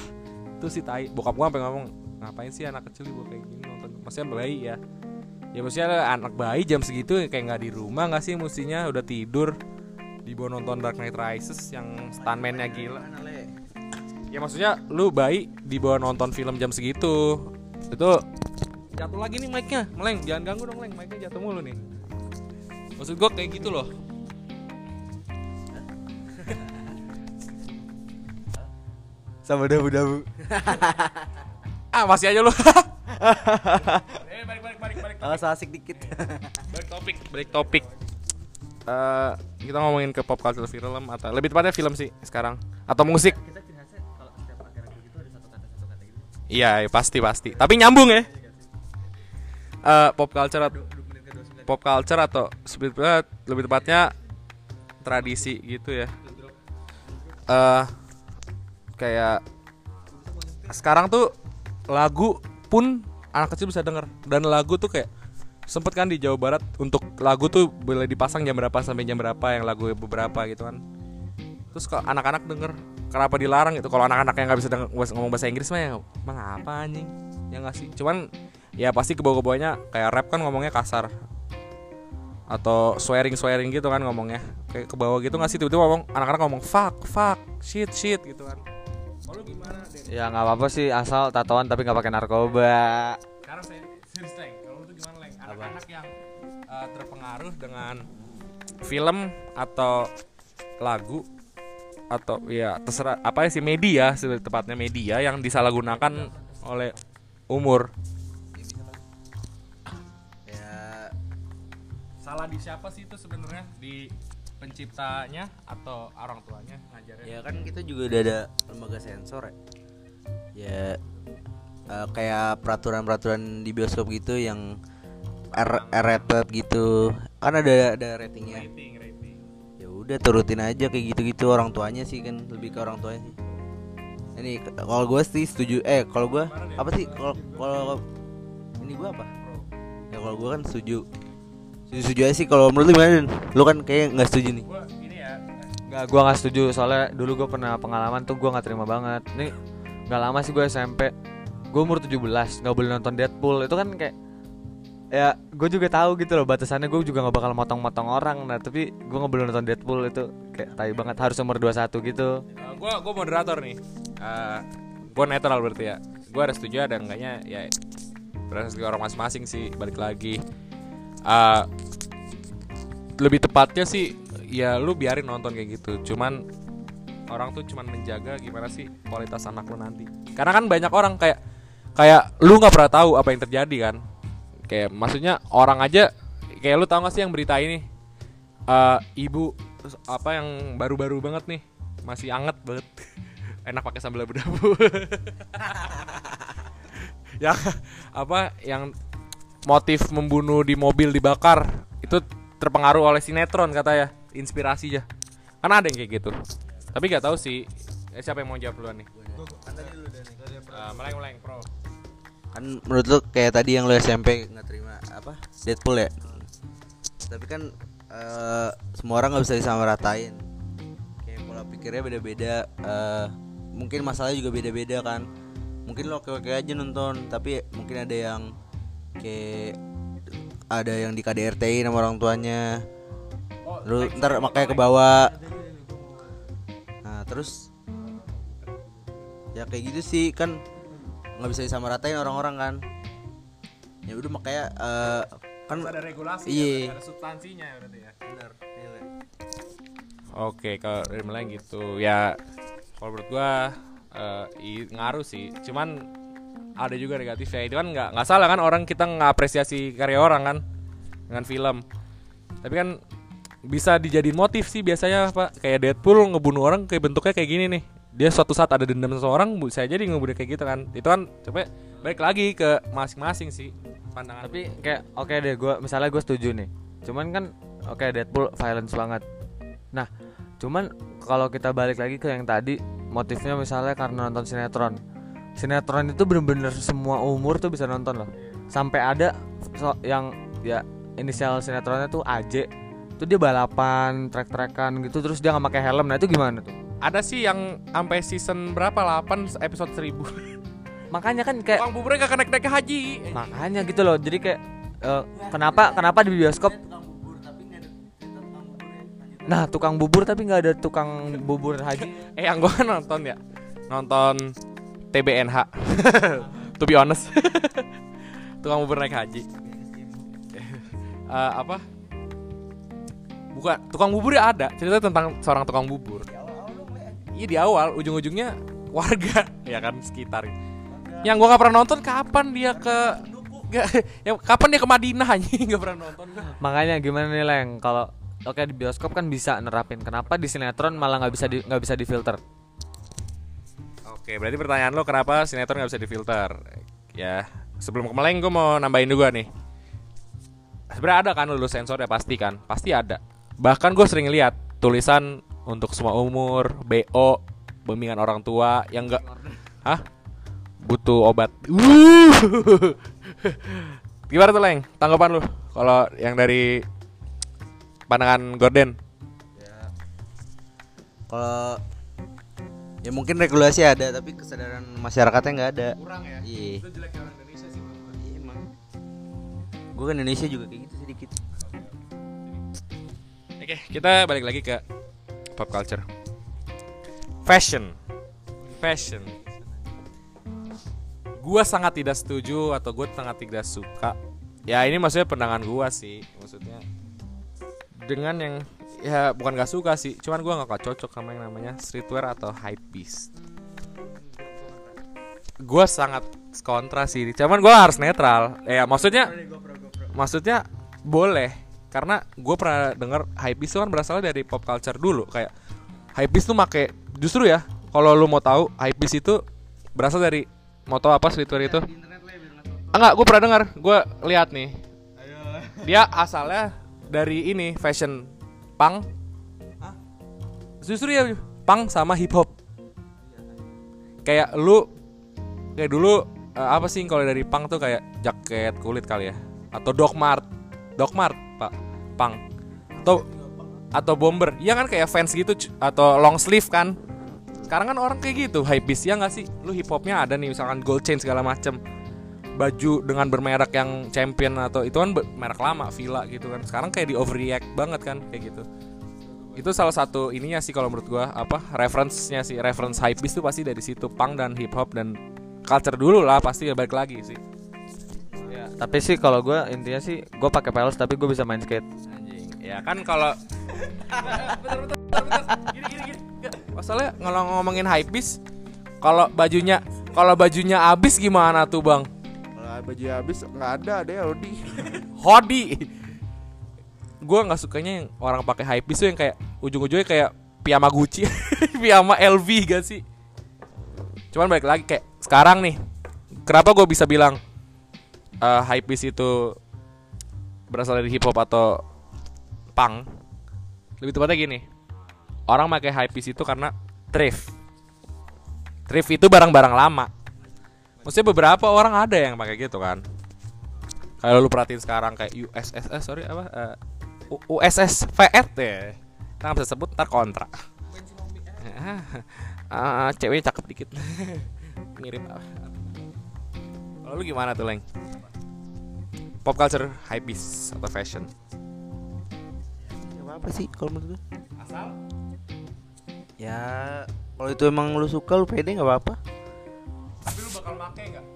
A: itu sih tai bokap gue sampai ngomong ngapain sih anak kecil dibawa kayak gini nonton? Maksudnya bayi ya. Ya maksudnya anak bayi jam segitu kayak nggak di rumah nggak sih mestinya? Udah tidur. Dibawa nonton Dark Knight Rises yang stuntman-nya gila. Ya maksudnya lu bayi dibawa nonton film jam segitu. Itu jatuh lagi nih mic-nya. Meleng jangan ganggu dong meleng mic-nya jatuh mulu nih. Maksud gua kayak gitu loh.
B: Sama dabu-dabu.
A: Ah masih aja lu. Eh balik balik balik balik.
C: Oh, so asik dikit.
A: balik topik balik topik Eh, kita ngomongin ke pop culture film atau lebih tepatnya film sih sekarang. Atau musik. Iya iya, pasti pasti. Tapi nyambung ya Eh, pop culture at- pop culture atau sebetulnya lebih tepatnya tradisi gitu ya. Eh kayak sekarang tuh lagu pun anak kecil bisa denger. Dan lagu tuh kayak sempet kan di Jawa Barat untuk lagu tuh boleh dipasang jam berapa sampai jam berapa yang lagu beberapa gitu kan. Terus kalau anak-anak denger kenapa dilarang gitu? Kalau anak-anak yang nggak bisa denger, ngomong bahasa Inggris mah ya emang apa anjing? Ya nggak sih? Cuman ya pasti ke bawah-bawahnya kayak rap kan ngomongnya kasar. Atau swearing swearing gitu kan ngomongnya. Kayak ke bawah gitu nggak sih? Tiba-tiba ngomong anak-anak ngomong fuck fuck shit shit gitu kan. Kalau gimana Den?
B: ya nggak apa-apa sih asal tatoan tapi nggak pakai narkoba.
A: Sekarang saya serius Leng kalau lu gimana Leng? Anak-anak yang uh, terpengaruh dengan film atau lagu atau ya terserah. Apa sih? Media tepatnya media yang disalahgunakan oleh umur salah di siapa sih itu sebenarnya? Di penciptanya atau orang tuanya ngajarnya?
C: Ya kan kita juga udah ada lembaga sensor ya. Ya eh, kayak peraturan-peraturan di bioskop gitu yang R, R rated gitu. Kan ada ada ratingnya.
A: Rating rating.
C: Ya udah turutin aja kayak gitu-gitu. Orang tuanya sih kan lebih ke orang tuanya sih. Ini kalau gue sih setuju. Eh kalau gue apa sih? Kalau kalau ini gue apa? Ya kalau gue kan setuju setuju setuju aja sih kalau menurut lu gimana lu kan kayak nggak setuju nih
A: gua ya
B: Nggak, gua nggak setuju soalnya dulu gue pernah pengalaman tuh gua nggak terima banget. Nih nggak lama sih gue SMP. Gue umur 17 nggak boleh nonton Deadpool itu kan kayak ya gue juga tahu gitu loh batasannya gue juga nggak bakal motong-motong orang nah tapi gue nggak belum nonton Deadpool itu kayak tai banget harus umur 21 gitu
A: Uh, gua gua moderator nih. Uh, gua netral berarti ya. Gua ada setuju ada enggaknya ya berdasarkan orang masing-masing sih balik lagi. Uh, lebih tepatnya sih ya lu biarin nonton kayak gitu. Cuman orang tuh cuman menjaga gimana sih kualitas anak lu nanti. Karena kan banyak orang kayak kayak lu nggak pernah tahu apa yang terjadi kan. Kayak maksudnya orang aja kayak lu tahu gak sih yang berita ini Eh ibu apa yang baru-baru banget nih masih anget banget enak pakai sambal abu-abu yang apa yang motif membunuh di mobil dibakar itu terpengaruh oleh sinetron kata ya inspirasi ya. Kan ada yang kayak gitu. Tapi nggak tahu sih Eh, siapa yang mau jawab duluan nih? Eh, meleng pro
C: kan menurut lu kayak tadi yang lu SMP nggak terima apa Deadpool ya? Tapi kan eh, semua orang nggak bisa disamaratain. Kayak pola pikirnya beda-beda eh, mungkin masalahnya juga beda-beda kan. Mungkin lo oke aja nonton tapi mungkin ada yang kayak ada yang di KDRT sama orang tuanya. Lu ntar makanya ke bawah nah terus ya kayak gitu sih kan nggak bisa disamaratain orang-orang kan. Ya udah makanya eh, kan
A: ada regulasi
C: Iya.
A: ada substansinya berarti ya.
C: Benar iya,
A: Oke, kalau dari Meleng gitu ya kalau menurut gua i- ngaruh sih. Cuman ada juga negatifnya. Itu kan nggak nggak salah kan orang kita ngapresiasi karya orang kan dengan film. Tapi kan bisa dijadiin motif sih biasanya Pak. Kayak Deadpool ngebunuh orang kayak bentuknya kayak gini nih. Dia suatu saat ada dendam seseorang, saya jadi ngebunuh kayak gitu kan. Itu kan coba balik lagi ke masing-masing sih pandangan.
B: tapi kayak oke deh gue misalnya gue setuju nih cuman kan oke Deadpool violence banget nah cuman kalau kita balik lagi ke yang tadi motifnya misalnya karena nonton sinetron sinetron itu bener-bener semua umur tuh bisa nonton loh. Sampai ada so- yang ya inisial sinetronnya tuh AJ tuh dia balapan trek-trekan gitu terus dia nggak pakai helm. Nah itu gimana tuh?
A: Ada sih yang sampai season berapa? 8 episode 1000.
B: makanya kan kayak
A: Tukang buburnya gak naik-naik ke haji.
B: makanya gitu loh. Jadi kayak eh, kenapa kenapa di bioskop? Nah tukang bubur tapi nggak ada tukang bubur haji.
A: Eh yang gue nonton ya. Nonton TBNH To be honest. Tukang bubur naik haji. Eh, Apa? Bukan Tukang bubur ya ada. Cerita tentang seorang tukang bubur. Iya di awal Ujung-ujungnya Warga. Ya kan sekitar. Yang gue gak pernah nonton Kapan dia ke Gak, ya, kapan dia ke Madinah anjing? Gak pernah nonton.
B: Makanya gimana nih leng? Kalau oke di bioskop kan bisa nerapin. Kenapa di sinetron malah nggak bisa nggak bisa difilter
A: Oke, berarti pertanyaan lo kenapa sinetron nggak bisa difilter? Ya, sebelum kemeleng gue mau nambahin juga nih. Sebenarnya ada kan lulus sensor ya pasti kan, pasti ada. Bahkan gue sering lihat tulisan untuk semua umur, BO, bimbingan orang tua yang enggak, hah? Butuh obat. Uh. Gimana tuh leng? Tanggapan lu kalau yang dari pandangan Gordon?
C: kalau ya mungkin regulasi ada tapi kesadaran masyarakatnya nggak ada
A: Kurang ya.
C: iya
A: jeleknya orang Indonesia sih.
C: Iya, emang gue kan Indonesia juga kayak gitu sedikit
A: Oke, kita balik lagi ke pop culture. Fashion. Fashion. Gua sangat tidak setuju atau gue sangat tidak suka. Ya ini maksudnya pandangan gua sih, maksudnya dengan yang ya bukan gak suka sih, cuman gua nggak cocok sama yang namanya streetwear atau hype beast. Gua sangat kontra sih, cuman gua harus netral. Ya maksudnya maksudnya boleh. Karena gue pernah denger hypebeast itu kan berasal dari pop culture dulu. Kayak hypebeast tuh make justru ya kalau lu mau tahu hypebeast itu berasal dari moto apa streetwear itu? Enggak gue pernah dengar gue lihat nih. Dia asalnya dari ini fashion punk justru ya punk sama hip hop. Kayak lu kayak dulu eh, apa sih kalau dari punk tuh kayak jaket kulit kali ya? Atau Doc Mart. Doc Mart pak. Punk atau atau bomber. Ya kan kayak fans gitu atau long sleeve kan? Sekarang kan orang kayak gitu hypebeast. Ya nggak sih? Lu hip hopnya ada nih misalkan gold chain segala macem baju dengan bermerek yang champion atau itu kan merek lama Villa gitu kan. Sekarang kayak di overreact banget kan kayak gitu. Itu salah satu ininya sih kalau menurut gua apa reference-nya sih reference hype beast tuh pasti dari situ punk dan hip hop dan culture dulu lah pasti ya balik lagi sih.
B: Ya, tapi sih kalau gue intinya sih gue pakai peles tapi gue bisa main skate.
A: anjing. Ya kan kalau gini gini gini masalahnya kalau ngomongin hype beast kalau bajunya kalau bajunya habis gimana tuh bang?
D: Kalau baju habis nggak ada ada ya Rodi.
A: Hodi gue nggak sukanya yang orang pakai hype tuh yang kayak ujung-ujungnya kayak piyama Gucci piyama LV gak sih? Cuman balik lagi kayak sekarang nih kenapa gue bisa bilang eh hype itu berasal dari hip hop atau punk? Lebih tepatnya gini orang pakai hype itu karena thrift. Thrift itu barang-barang lama maksudnya beberapa orang ada yang pakai gitu kan. Kalau lu perhatiin sekarang kayak USS sorry apa eh, U- USS VET ya nggak bisa sebut ntar kontra. Ah ceweknya cakep dikit. Mirip apa kalau lu gimana tuh leng? Pop culture hypebeast atau fashion?
C: Ya apa sih kalau menurut gue?
A: asal?
C: Ya kalau itu emang lu suka lu pede nggak apa-apa.
A: Bakal make nggak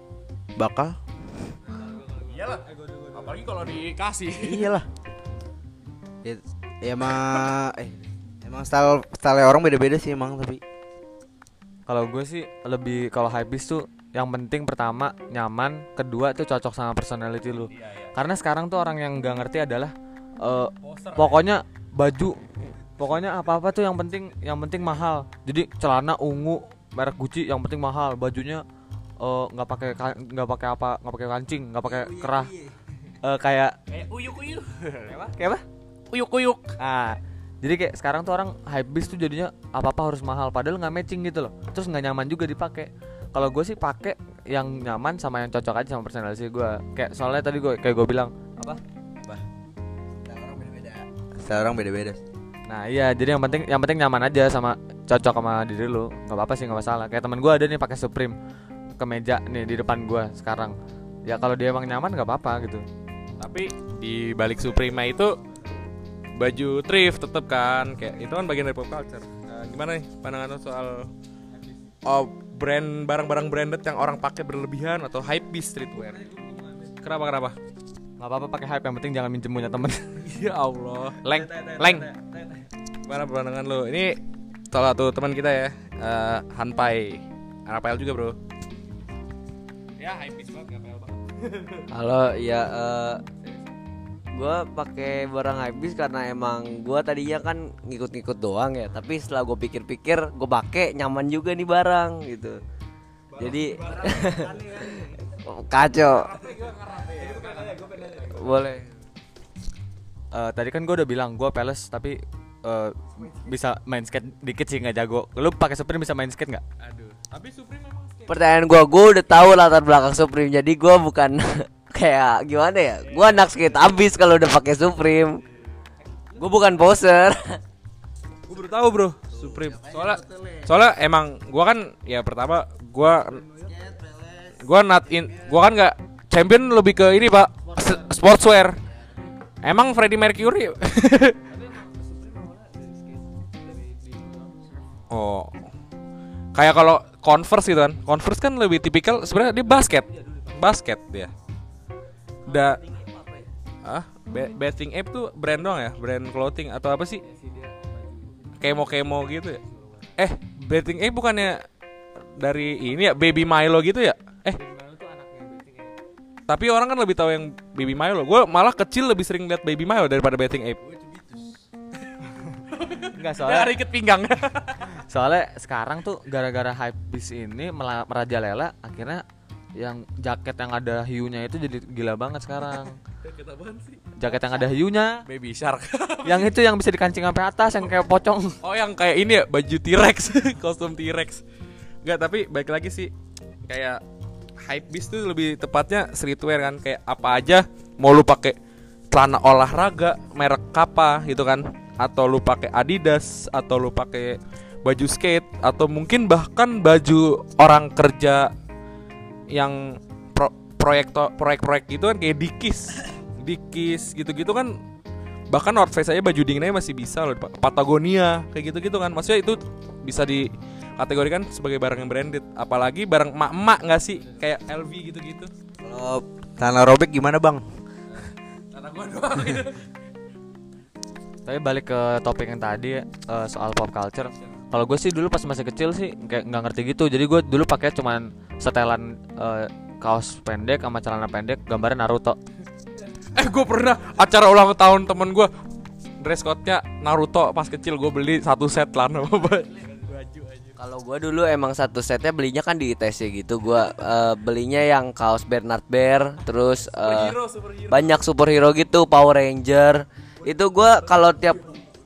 C: Bakal.
A: iyalah apalagi kalau dikasih
C: Iyalah. Ya, ya emang eh emang style style orang beda-beda sih emang tapi
B: Kalau gue sih lebih kalau hypebeast tuh yang penting pertama nyaman, kedua tuh cocok sama personality lu. Karena sekarang tuh orang yang nggak ngerti adalah eh, pokoknya baju, pokoknya apa-apa tuh yang penting yang penting mahal. Jadi celana ungu merek Gucci yang penting mahal, bajunya eh, nggak pakai ka- nggak pakai apa nggak pakai kancing, nggak pakai kerah. Eh, kayak
A: kayak uyuk uyuk
B: kayak apa?
A: uyuk uyuk
B: Ah, jadi kayak sekarang tuh orang hypebeast tuh jadinya apa apa harus mahal, padahal nggak matching gitu loh. Terus nggak nyaman juga dipakai. Kalau gue sih pakai yang nyaman sama yang cocok aja sama personality gue. Kayak soalnya tadi gue kayak gue bilang apa?
C: style orang beda-beda. Style orang beda-beda.
B: Nah iya, jadi yang penting yang penting nyaman aja sama cocok sama diri lu. Nggak apa-apa sih nggak masalah. Kayak teman gue ada nih pakai Supreme kemeja nih di depan gue sekarang. Ya kalau dia emang nyaman nggak apa-apa gitu.
A: tapi di balik Suprema itu baju thrift tetep kan kayak itu kan bagian dari pop culture. Nah, gimana nih pandangan lo soal oh, brand barang-barang branded yang orang pakai berlebihan atau hype beast streetwear? Kenapa kenapa?
B: Nggak apa-apa pakai hype yang penting jangan minjem punya temen.
A: ya Allah. Leng leng. gimana pandangan lo? Ini salah satu teman kita ya eh, Hanpai anak PL juga bro ya hype beast banget PL banget
E: Halo, ya eh gua pakai barang habis karena emang gua tadinya kan ngikut-ngikut doang ya, tapi setelah gue pikir-pikir, gue pakai nyaman juga nih barang gitu. Jadi kacau. Boleh.
B: Eh, tadi kan gue udah bilang gue peles tapi eh, bisa main skate dikit sih nggak jago. Lu pakai Supreme bisa main skate nggak?
A: aduh tapi Supreme memang
E: Pertanyaan gua, gua udah tahu latar belakang Supreme. Jadi gua bukan kayak gimana ya? Gua anak skate abis kalau udah pakai Supreme. Gua bukan poser.
A: Gue baru tahu bro Supreme Soalnya Soalnya emang Gua kan Ya pertama Gua Gua not in Gua kan nggak Champion lebih ke ini pak Sportswear Emang Freddie Mercury Oh Kayak kalau Converse gitu kan Converse kan lebih tipikal sebenarnya dia basket Basket dia Da Ah, Bathing Ape tuh brand doang ya, brand clothing atau apa sih? Kemo-kemo gitu ya. Eh, Bathing Ape bukannya dari ini ya Baby Milo gitu ya? Eh. Tapi orang kan lebih tahu yang Baby Milo. Gue malah kecil lebih sering lihat Baby Milo daripada Bathing Ape.
B: Enggak
A: Soalnya
B: soalnya
A: ikat pinggang.
B: soalnya sekarang tuh gara-gara hype beast ini merajalela akhirnya yang jaket yang ada hiunya itu jadi gila banget sekarang. Jaket yang ada hiunya,
A: Baby Shark.
B: yang itu yang bisa dikancing sampai atas yang kayak pocong.
A: Oh yang kayak ini ya baju T-Rex, kostum T-Rex. Enggak, tapi baik lagi sih kayak hype beast tuh lebih tepatnya streetwear kan kayak apa aja mau lu pakai celana olahraga merek apa gitu kan atau lu pakai Adidas atau lu pakai baju skate atau mungkin bahkan baju orang kerja yang pro- proyek proyek-proyek gitu kan kayak Dikis. Dikis gitu-gitu kan bahkan North Face aja baju dinginnya masih bisa loh Patagonia kayak gitu-gitu kan. Maksudnya itu bisa dikategorikan sebagai barang yang branded. Apalagi barang emak-emak nggak sih? Kayak LV gitu-gitu.
C: Kalau tanah robek gimana bang?
A: kata gua doang.
B: Tapi balik ke topik yang tadi eh, soal pop culture. Kalau gue sih dulu pas masih kecil sih kayak nggak ngerti gitu. Jadi gue dulu pakai cuman setelan eh, kaos pendek sama celana pendek gambarnya Naruto.
A: eh gue pernah acara ulang tahun temen gue dress code-nya Naruto pas kecil gue beli satu set aja
E: Kalau gua dulu emang satu setnya belinya kan di ITC gitu. Gua eh, belinya yang kaos Bernard Bear, terus eh,
A: Superhero, superhero.
E: banyak superhero gitu, Power Ranger. Itu gua kalau tiap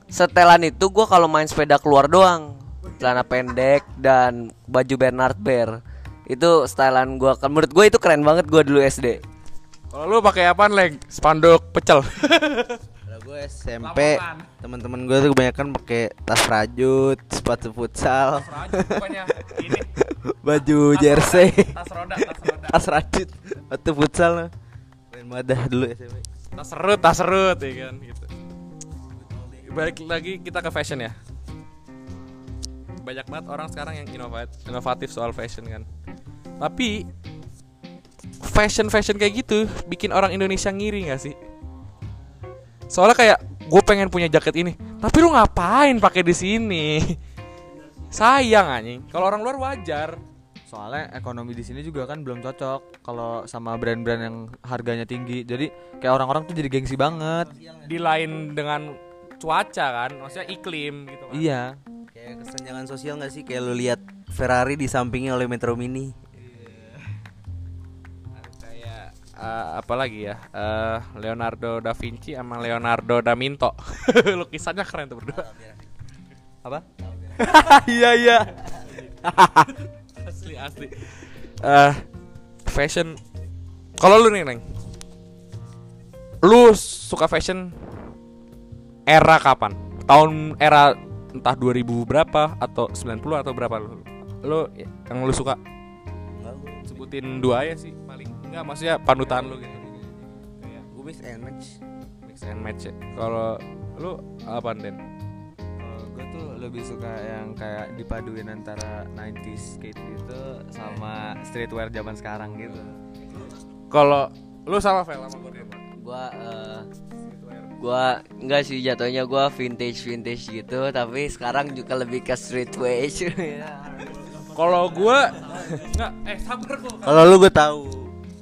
E: setelan itu gua kalau main sepeda keluar doang. Celana pendek dan baju Bernard Bear. Itu stylean gua kan menurut gua itu keren banget gua dulu SD.
A: Kalau lu pakai apaan leng? Spanduk pecel.
C: Kalau gue SMP teman-teman gue tuh kebanyakan pakai tas rajut, sepatu futsal,
A: ini
C: baju jersey,
A: tas roda, tas roda.
C: tas rajut, sepatu futsal. nah. Keren banget dah dulu SMP.
A: Tas serut, tas serut ya kan gitu. Balik lagi kita ke fashion ya. Banyak banget orang sekarang yang inovat, inovatif soal fashion kan. Tapi fashion fashion kayak gitu bikin orang Indonesia ngiri gak sih? Soalnya kayak gue pengen punya jaket ini, tapi lu ngapain pakai di sini? Sayang anjing. Kalau orang luar wajar.
B: Soalnya ekonomi di sini juga kan belum cocok kalau sama brand-brand yang harganya tinggi. Jadi kayak orang-orang tuh jadi gengsi banget.
A: Di lain dengan cuaca kan, maksudnya iklim gitu kan.
B: Iya.
C: Kayak kesenjangan sosial gak sih? Kayak lu lihat Ferrari disampingi oleh Metro Mini.
A: kayak eh, apa lagi ya Eh, Leonardo da Vinci sama Leonardo da Vinci lukisannya keren tuh berdua
B: Apa?
A: iya iya asli asli Eh, fashion kalau lu nih neng lu suka fashion era kapan? Tahun era entah 2000 berapa atau 90 atau berapa? Lu lu yang lu suka? Sebutin dua ya sih paling enggak maksudnya panutan lu gitu.
C: Gue mix and match.
A: mix and match ya. kalau lu apa Den?
B: Gue tuh lebih suka yang kayak dipaduin antara 90s skate gitu sama streetwear zaman sekarang gitu.
A: kalau lu sama Vel sama gue
E: Gua eh, gua enggak sih jatuhnya gua vintage vintage gitu, tapi sekarang juga lebih ke streetwear.
A: kalau gua enggak eh sabar gua
C: Kalau lu gue tahu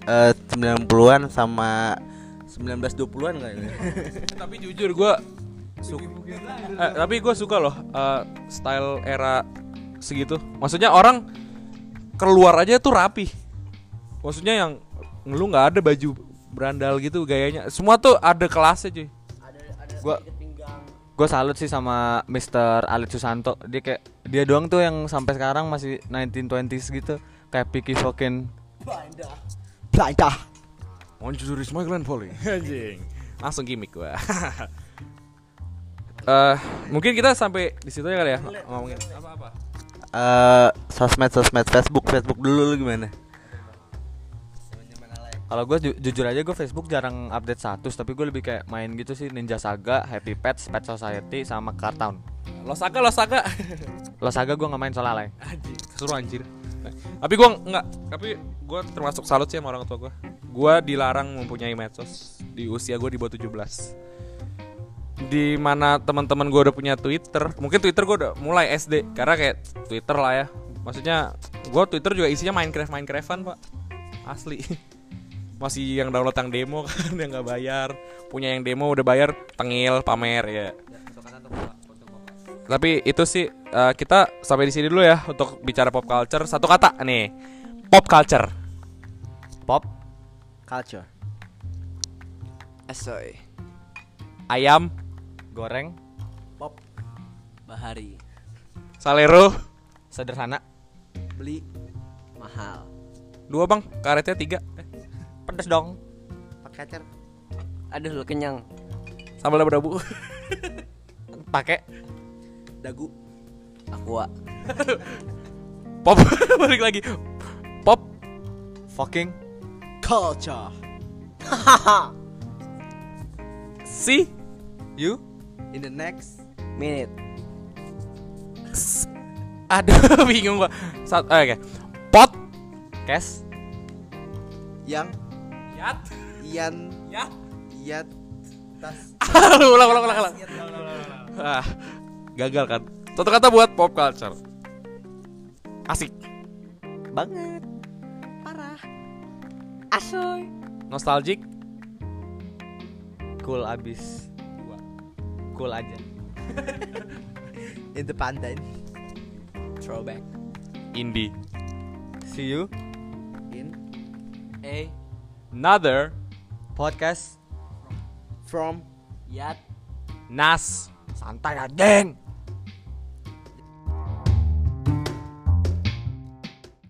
C: eh 90-an sama 1920-an kayaknya.
A: tapi jujur gua suka eh, tapi gue suka loh eh, style era segitu. Maksudnya orang keluar aja tuh rapi. Maksudnya yang lu nggak ada baju berandal gitu gayanya. Semua tuh ada kelasnya cuy
B: Gua gue salut sih sama Mr. Alit Susanto. Dia kayak dia doang tuh yang sampai sekarang masih 1920s gitu. Kayak Picky Fokin.
C: Belanda.
A: Want you to reach my gland volley Anjing Langsung gimmick gua Eh, mungkin kita sampai di situ ya kali ya ngomongin apa-apa.
C: Eh sosmed sosmed Facebook Facebook dulu lu gimana?
B: Kalau gue jujur aja gue Facebook jarang update status, tapi gue lebih kayak main gitu sih Ninja Saga, Happy Pets, Pet Society, sama Cartown.
A: Losaga, Losaga.
B: Lo Saga gue nggak main soalnya alay.
A: Anjing, keseru anjir. Tapi gua nggak, tapi gua termasuk salut sih sama orang tua gua. Gua dilarang mempunyai medsos di usia gua di bawah 17. Di mana teman-teman gua udah punya Twitter, mungkin Twitter gua udah mulai SD karena kayak Twitter lah ya. Maksudnya gua Twitter juga isinya Minecraft Minecraftan, Pak. Asli. Masih yang download yang demo kan yang nggak bayar. Punya yang demo udah bayar, tengil, pamer ya. Tapi itu sih eh, kita sampai di sini dulu ya untuk bicara pop culture. Satu kata nih. Pop culture.
B: Pop,
C: Culture.
E: Asoy.
A: Ayam,
B: goreng,
E: Bahari.
A: salero,
B: sederhana,
C: Beli
E: Mahal.
A: dua bang, karetnya tiga, eh,
B: pedes dong.
C: pakai acar.
E: Aduh lu kenyang.
A: sambal dabu
B: Pakai
C: Dagu.
E: Aqua.
A: Pop balik lagi. Pop
B: fucking
C: culture.
A: See
B: You?
C: In the next
E: Minute.
A: Aduh bingung gua Sat, eh, Oke Pot
B: Cash?
C: yang
A: Yat.
C: Ian.
A: Yat.
C: Iat tas.
A: Ulang ulang ulang ulang. Ah, Gagal kan? Satu kata buat pop culture. Asik.
E: Banget. Parah. Asoy.
A: Nostalgic.
B: Cool abis. Cool aja.
C: independent.
E: Throwback.
A: Indie.
B: See you.
C: in
E: Eh,
A: Another
B: Podcast.
C: from
E: Yat.
A: Nas
B: Santai aja.